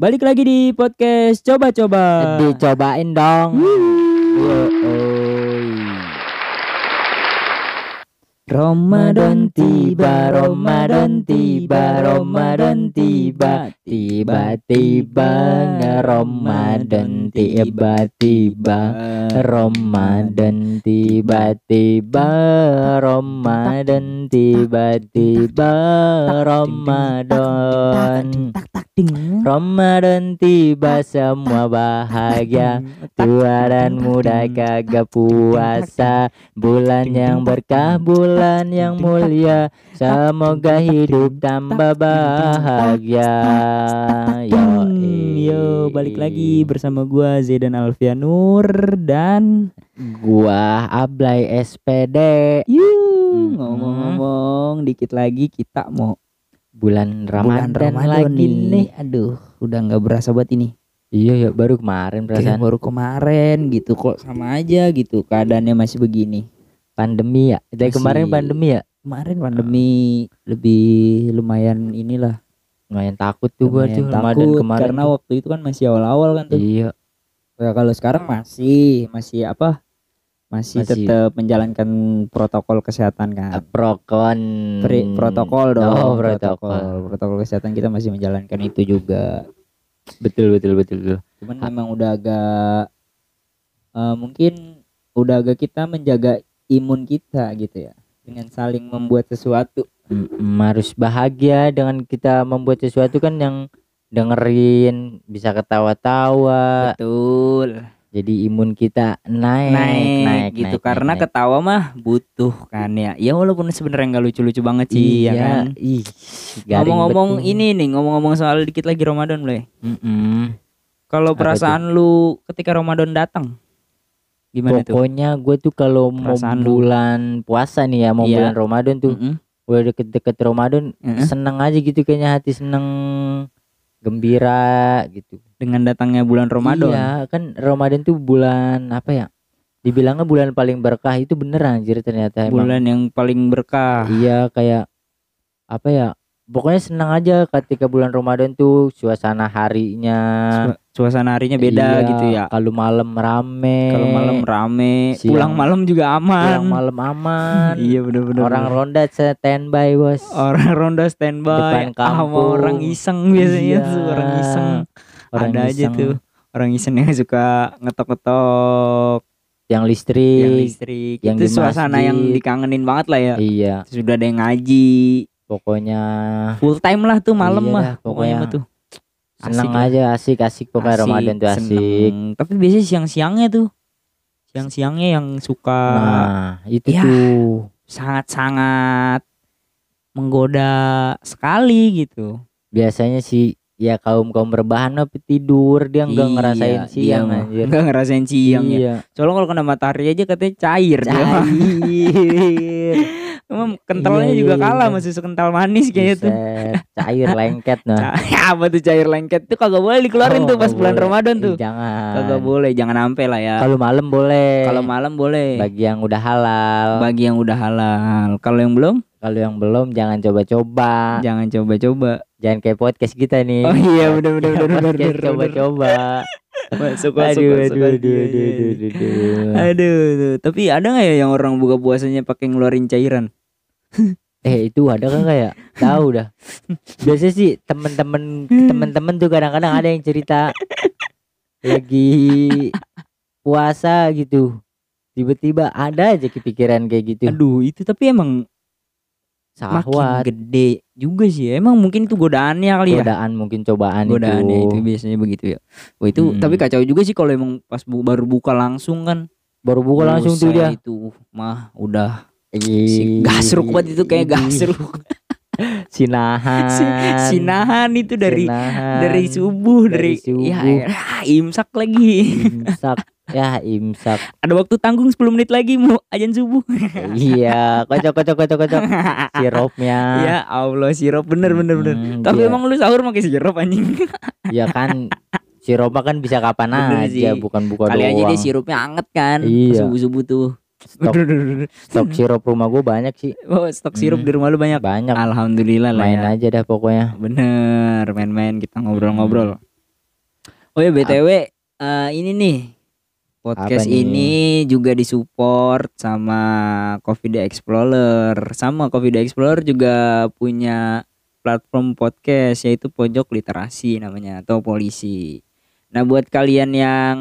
Balik lagi di podcast coba-coba. Dicobain dong. Ramadan tiba, Ramadan tiba, Ramadan tiba, Tiba-tiba Ramadan tiba-tiba Ramadan tiba-tiba Ramadan tiba-tiba Ramadan. Ramadan tiba semua bahagia. Tua dan muda kagak puasa. Bulan yang berkah, bulan yang mulia. Semoga hidup tambah bahagia. Yo, Yo, balik lagi bersama gua Zedan Alfianur dan Gua Ablay SPD Yuh, Hmm. ngomong-ngomong dikit lagi kita mau Bulan bulan Ramadan, Ramadan lagi nih nih. Aduh, udah nggak berasa buat ini. Iya ya baru kemarin Kayak perasaan baru kemarin gitu kok sama aja gitu keadaannya masih begini. pandemi ya Dari Masih- kemarin pandemi ya Kemarin pandemi lebih lumayan inilah Lumayan takut tuh gua tuh Ramadan kemarin karena tuh. waktu itu kan masih awal-awal kan tuh. Iya Ya, kalau sekarang masih masih apa? Masih, Masih. tetap menjalankan protokol kesehatan kan. Prokon Pri- protokol dong. Oh protokol Protokol kesehatan kita masih menjalankan itu juga. Betul betul betul, betul. Cuman memang udah agak eh, mungkin udah agak kita menjaga imun kita gitu ya dengan saling membuat sesuatu. Mm, harus bahagia dengan kita membuat sesuatu kan yang dengerin bisa ketawa-tawa Betul. Jadi imun kita naik Naik, gitu naik, karena naik. ketawa mah butuh kan ya. Ya walaupun sebenarnya nggak lucu-lucu banget sih ya iya kan. ih garing Ngomong-ngomong betul. ini nih, ngomong-ngomong soal dikit lagi Ramadan, Ble. Mm-mm. Kalau perasaan lu ketika Ramadan datang gimana tuh? pokoknya gue tuh kalau mau Perasaan lu. bulan puasa nih ya mau Iya. bulan Ramadan tuh Mm-mm. udah deket-deket Ramadan Mm-mm. seneng aja gitu kayaknya hati seneng gembira gitu Dengan datangnya bulan Ramadan. Iya, kan Ramadan tuh bulan apa ya? Dibilangnya bulan paling berkah itu bener anjir ternyata emang. Bulan yang paling berkah. Iya, kayak apa ya? Pokoknya senang aja ketika bulan Ramadan tuh suasana harinya. Su- Suasana harinya beda Iya, gitu ya. Kalau malam rame. Kalau malam rame, Siang- pulang malam juga aman. pulang malam aman. Iya bener-bener. Orang ronda standby, Bos. orang ronda standby Depan sama kampung. orang iseng biasanya Iya. tuh orang iseng. Orang Ada aja tuh orang iseng yang suka ngetok-ngetok Yang listrik. yang listrik. yang itu di suasana yang dikangenin banget lah ya. Iya, Sudah ada yang ngaji, pokoknya full time lah tuh malam Iya mah pokoknya pokoknya tuh. senang lah. aja asik-asik pokoknya Asik, Ramadan tuh asik. seneng. Tapi biasanya siang-siangnya tuh. Siang-siangnya yang suka Nah, itu ya. tuh sangat-sangat menggoda sekali gitu. biasanya sih ya kaum kaum berbahan apa tidur dia nggak Iya, ngerasain iya, siang anjir. Nggak ngerasain siang ya. iya. Soalnya kalau kena matahari aja katanya cair. Cair. Emang kentalnya Iya, juga iya, kalah iya. masih sekental manis tuh. Buset, cair lengket nah. Apa tuh cair lengket tuh kagak boleh dikeluarin Oh, tuh pas bulan boleh. Ramadan tuh. jangan. Kagak boleh, jangan sampai lah ya. Kalau malam boleh. Kalau malam boleh. bagi yang udah halal. Bagi yang udah halal. Kalau yang belum, Kalau yang belum jangan coba-coba. jangan coba-coba. Jangan kayak podcast kita nih. Oh iya, bener, Podcast bener, bener. coba-coba. Masuk, Aduh, masuk, masuk. aduh, aduh, Iya, aduh, iya, aduh, iya. aduh, aduh. Aduh, tuh. tapi ada nggak ya yang orang buka puasanya pakai ngeluarin cairan? Eh itu ada kan kayak tahu dah. Biasanya sih temen-temen temen-temen tuh kadang-kadang ada yang cerita lagi puasa gitu. Tiba-tiba ada aja kepikiran kayak gitu. Aduh, itu tapi emang makin Sahwat, gede juga sih. Emang mungkin itu godaannya kali ya. godaan mungkin cobaan Godaannya itu. itu. biasanya begitu ya. Wah itu Hmm. tapi kacau juga sih kalau emang pas bu- baru buka langsung kan. Baru buka langsung tuh dia. Itu mah udah si gasruk banget itu kayak gasruk. Sinahan. si, sinahan itu dari Sinahan. dari subuh dari, Dari ya subuh. elah, imsak lagi. imsak. ya imsak. Ada waktu tanggung 10 menit lagi mau ajan subuh. iya, kocok kocok kocok kocok. Sirupnya. ya Allah sirup bener bener bener. Hmm, Tapi dia- emang lu sahur pakai sirup anjing. Ya kan sirup kan bisa kapan Bener aja sih. bukan buka Kali doang. aja dia sirupnya anget kan. Iya. Subuh-subuh tuh. Stok, stok sirup rumah gue banyak sih. Oh, stok sirup Hmm. di rumah lu banyak. Banyak. Alhamdulillah lah Main ya. aja dah pokoknya. Bener, main-main kita ngobrol-ngobrol. Oh ya BTW eh, ini nih podcast Apa nih? ini juga disupport sama Coffee Explorer. Sama Coffee Explorer juga punya platform podcast yaitu Pojok Literasi namanya atau Polisi. Nah, buat kalian yang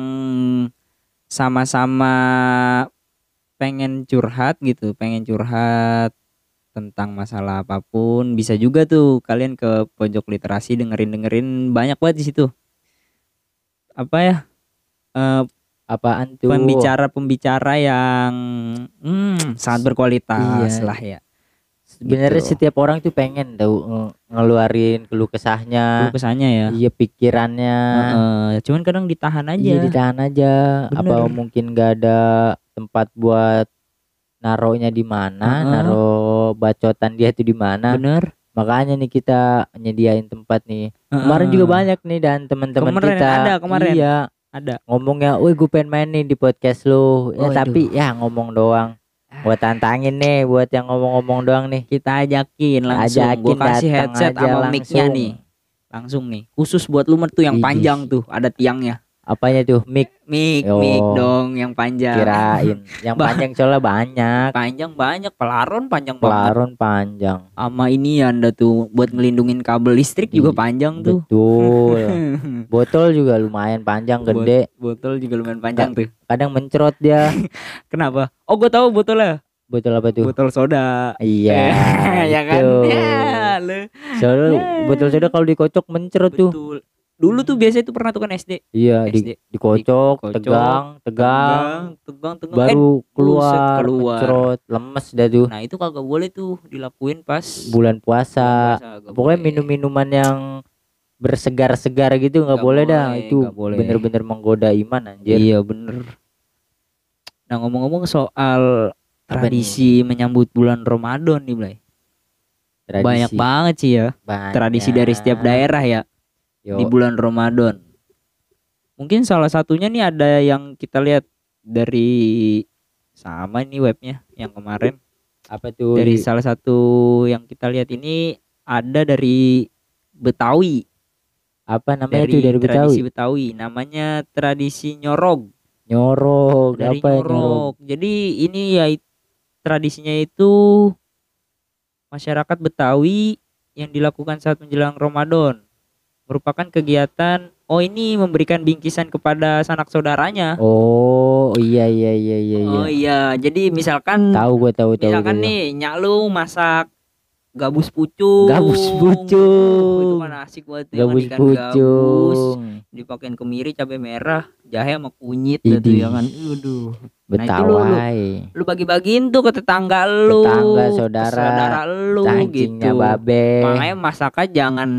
sama-sama pengen curhat gitu, pengen curhat tentang masalah apa pun, bisa juga tuh kalian ke Pojok Literasi dengerin-dengerin banyak banget di situ. Apa ya? eh, Apaan tuh? pembicara-pembicara yang hmm, sangat berkualitas Iya. lah ya. Sebenarnya gitu. setiap orang tuh pengen tahu nge- ngeluarin keluh kesahnya, Keluh kesahnya ya. iya pikirannya. Heeh, cuman kadang ditahan aja. Iya ditahan aja. Apa Bener. mungkin gak ada tempat buat naruhnya di mana, Heeh. naruh bacotan dia tuh di mana. Bener. Makanya nih kita nyediain tempat nih. Kemarin juga banyak nih dan teman-teman kita. ada, kemarin. Iya, ada. ngomongnya, "Woi, gue pengen main nih di podcast lu." Ya tapi ya ngomong doang. Buat tantangin nih buat yang ngomong-ngomong doang nih. Kita ajakin langsung. Ajakin Gua kasih headset sama mic-nya nih. Langsung nih. Khusus buat lu tuh yang Idih. panjang tuh, ada tiangnya. Apanya tuh? Mic Mic, Oh. mic dong yang panjang. kirain. yang panjang soalnya banyak. Panjang banyak, pelaron panjang banget. Pelaron panjang. Sama ini ya anda tuh buat ngelindungin kabel listrik juga panjang tuh. Betul. Botol juga lumayan panjang Bot- gede. Botol juga lumayan panjang tuh. Kadang mencrot dia. Kenapa? Oh, gue tahu botolnya. Botol apa tuh? Botol soda. Iya. ya kan? Ya, lu. Soalnya Ya. botol soda kalau dikocok mencrot tuh. Dulu tuh biasanya tuh pernah tuh kan SD. Iya, SD. di, dikocok, Dikocok, tegang, tegang, tegang, tegang. Eh, baru buset, keluar, keluar. mencrot, lemes dah tuh. nah itu kagak boleh tuh dilakuin pas Bulan puasa. puasa, kagak Pokoknya boleh. minum-minuman yang bersegar-segar gitu nggak Nggak boleh dah. boleh, Itu boleh. bener-bener menggoda iman anjir. Iya bener. Nah ngomong-ngomong soal Apa tradisi menyambut bulan Ramadan nih, Blay. Tradisi Banyak banget sih ya banyak. tradisi dari setiap daerah ya Yo, di bulan Ramadan. Mungkin salah satunya nih ada yang kita lihat dari sama nih webnya yang kemarin apa tuh? dari salah satu yang kita lihat ini ada dari Betawi apa namanya dari, tuh dari Betawi? tradisi Betawi namanya tradisi nyorog Nyorok, dari apa nyorok? nyorog jadi ini ya tradisinya itu masyarakat Betawi yang dilakukan saat menjelang Ramadan merupakan kegiatan oh ini memberikan bingkisan kepada sanak saudaranya Oh, iya iya iya iya iya. oh iya jadi misalkan Tahu gue tahu tahu. misalkan tahu. nih nyak lu masak gabus pucung Gabus pucung. itu kan asik banget tuh, Gabus mandikan gabus pucung. dipakein kemiri cabai merah jahe sama kunyit gitu Idih. ya kan aduh Nah, itu lu- Betawi. lu bagi-bagiin tuh ke tetangga lu Tetangga, saudara, saudara lu gitu babe. makanya masaknya jangan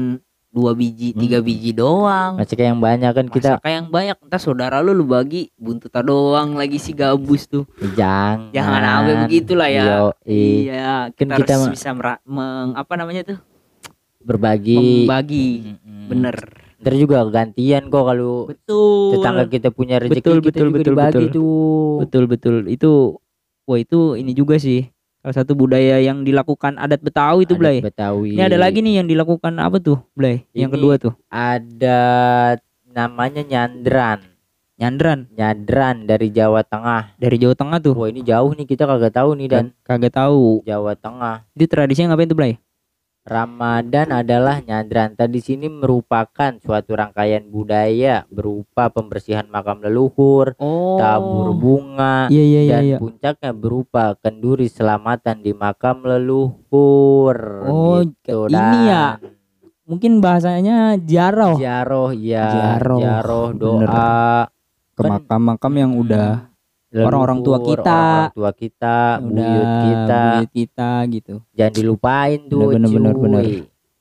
dua biji tiga Hmm. biji doang Masih kayak yang banyak kan kita Masaknya yang banyak entar saudara lu lu bagi buntutnya doang lagi si gabus tuh jangan. jangan sampai begitulah ya Yoi. iya Kan kita, kita harus bisa meng, apa namanya tuh Berbagi. membagi Mm-mm. bener Ntar juga gantian kok kalau betul tetangga kita punya rezeki Betul, kita betul, juga betul, dibagi betul. tuh. betul betul itu wah itu ini juga sih salah satu budaya yang dilakukan adat Betawi itu Blay Betawi. ini ada lagi nih yang dilakukan apa tuh Blay yang Ini- kedua tuh Ada namanya nyandran. nyandran Nyadran dari Jawa Tengah. dari Jawa Tengah tuh Wah ini jauh nih kita kagak tahu nih dan kagak tahu Jawa Tengah. itu tradisinya ngapain tuh Blay Ramadan adalah nyadran. Tadi sini merupakan suatu rangkaian budaya berupa pembersihan makam leluhur, oh tabur bunga, iya iya iya, dan iya. puncaknya berupa kenduri selamatan di makam leluhur. Oh, gitu, ini ya, Dan mungkin bahasanya jaroh Jaroh ya, Jaroh, jaroh bener. doa ke Kan- makam-makam yang udah orang-orang tua kita. orang-orang tua kita, udah buyut kita, buyut kita gitu jangan dilupain tuh, Bener, bener, cuy. bener.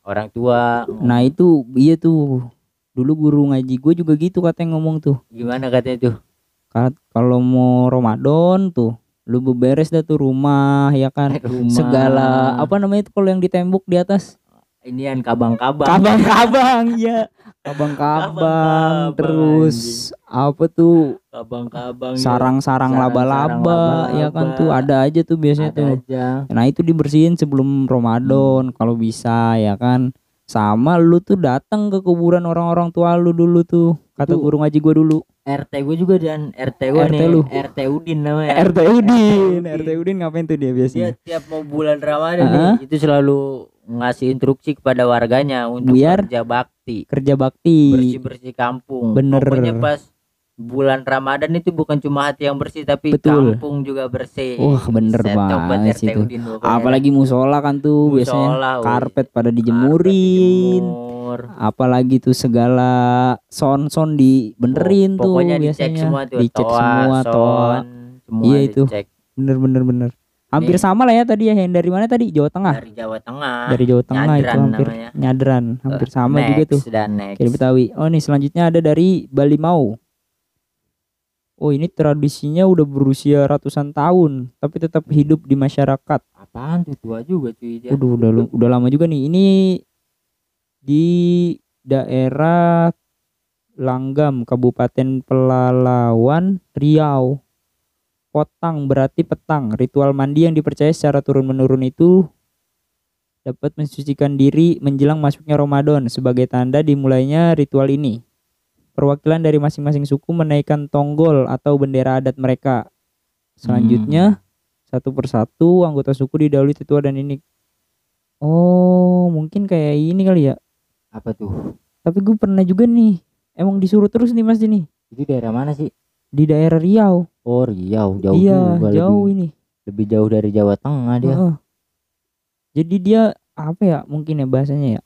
Orang tua nah itu iya tuh dulu guru ngaji gue juga gitu katanya ngomong tuh gimana katanya tuh? Kat- kalau mau Ramadan tuh lu beberes dah tuh rumah ya kan Rumah. segala apa namanya itu kalau yang di tembok di atas Inian kabang-kabang. kabang-kabang ya kabang-kabang terus apa tuh Kabang-kabang. ya. sarang-sarang laba-laba ya kan tuh ada aja tuh biasanya Ada tuh aja. nah itu dibersihin sebelum Ramadan kalau bisa ya kan sama lu tuh datang ke kuburan orang-orang tua lu dulu tuh kata Itu- guru ngaji gua dulu RT gue juga dan RT gue RT nih lu. RT Udin namanya RT Udin Udin. RT Udin ngapain tuh dia dia biasanya tiap mau bulan Ramadan Heeh. nih itu selalu ngasih instruksi kepada warganya untuk Biar kerja bakti kerja bakti bersih bersih kampung Bener. pokoknya pas bulan Ramadan itu bukan cuma hati yang bersih tapi Betul. kampung juga bersih Wah, bener banget RT itu. Apalagi musola kan tuh biasanya Musola, woi. karpet pada Karpet dijemurin dijemur. apalagi tuh segala son-son dibenerin tuh pokoknya biasanya dicek semua tuh dicek toa, semua semua Iya, itu. bener bener bener hampir Nih. sama lah ya tadi ya yang dari mana tadi? Jawa Tengah. Dari Jawa Tengah. Dari Jawa Tengah itu Nyadran hampir namanya. nyadran hampir Eh, sama juga next tuh. dan next. Kayak Betawi. Oh nih selanjutnya ada dari Bali Mau. Oh ini tradisinya udah berusia ratusan tahun tapi tetap hidup di masyarakat. Apaan tuh? Tua juga cuy dia. Udah lu- udah lama juga nih. Ini di daerah Langgam, Kabupaten Pelalawan, Riau. Potang berarti petang. Ritual mandi yang dipercaya secara turun-menurun itu dapat mensucikan diri menjelang masuknya Ramadan. Sebagai tanda dimulainya ritual ini. Perwakilan dari masing-masing suku menaikkan tonggol atau bendera adat mereka. Selanjutnya satu persatu anggota suku didahului tetua dan ini. Oh mungkin kayak ini kali ya? Apa tuh? Tapi gue pernah juga nih. Emang disuruh terus nih mas ini? Itu daerah mana sih di daerah Riau. Oh Riau. Jauh iya juga jauh lebih, ini. Lebih jauh dari Jawa Tengah dia. Heeh. jadi dia apa ya mungkin ya bahasanya ya?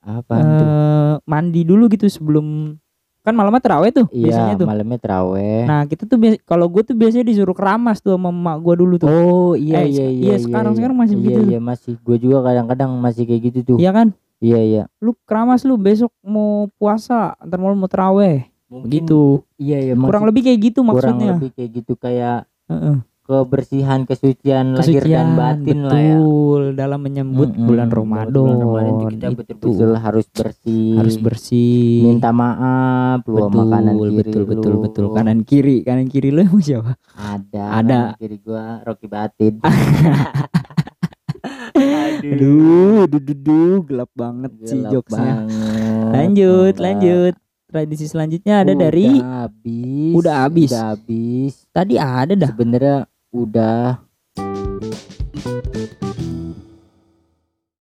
Apa tuh Eh, mandi dulu gitu sebelum kan malamnya terawih tuh iya biasanya tuh. malamnya teraweh nah kita tuh biasa kalau gue tuh biasanya disuruh keramas tuh sama emak gue dulu tuh. Oh iya Eh, iya sek- iya iya, sekarang- sekarang masih iya, tuh. iya masih. Gue juga kadang-kadang masih kayak gitu tuh. Iya kan? Iya iya. Lu keramas lu besok mau puasa ntar malam mau terawih Mungkin- begitu iya iya kurang lebih kayak gitu kurang maksudnya. lebih kayak gitu kayak Heeh. kebersihan kesucian, lahir kesucian dan batin betul lah ya. dalam menyambut Mm-mm, bulan Ramadan, bulan Ramadan kita Itu. betul-betul harus bersih. Harus bersih. Minta maaf lu betul makanan kiri betul betul lu. betul kanan kiri kanan kiri lu siapa? Ada Ada. kanan kiri gua Rocky Batin. Aduh. Duh, duh, duh, gelap banget sih Gelap jokesnya. banget. lanjut lanjut tradisi selanjutnya ada dari udah habis Udah habis. udah habis tadi ada dah sebenarnya udah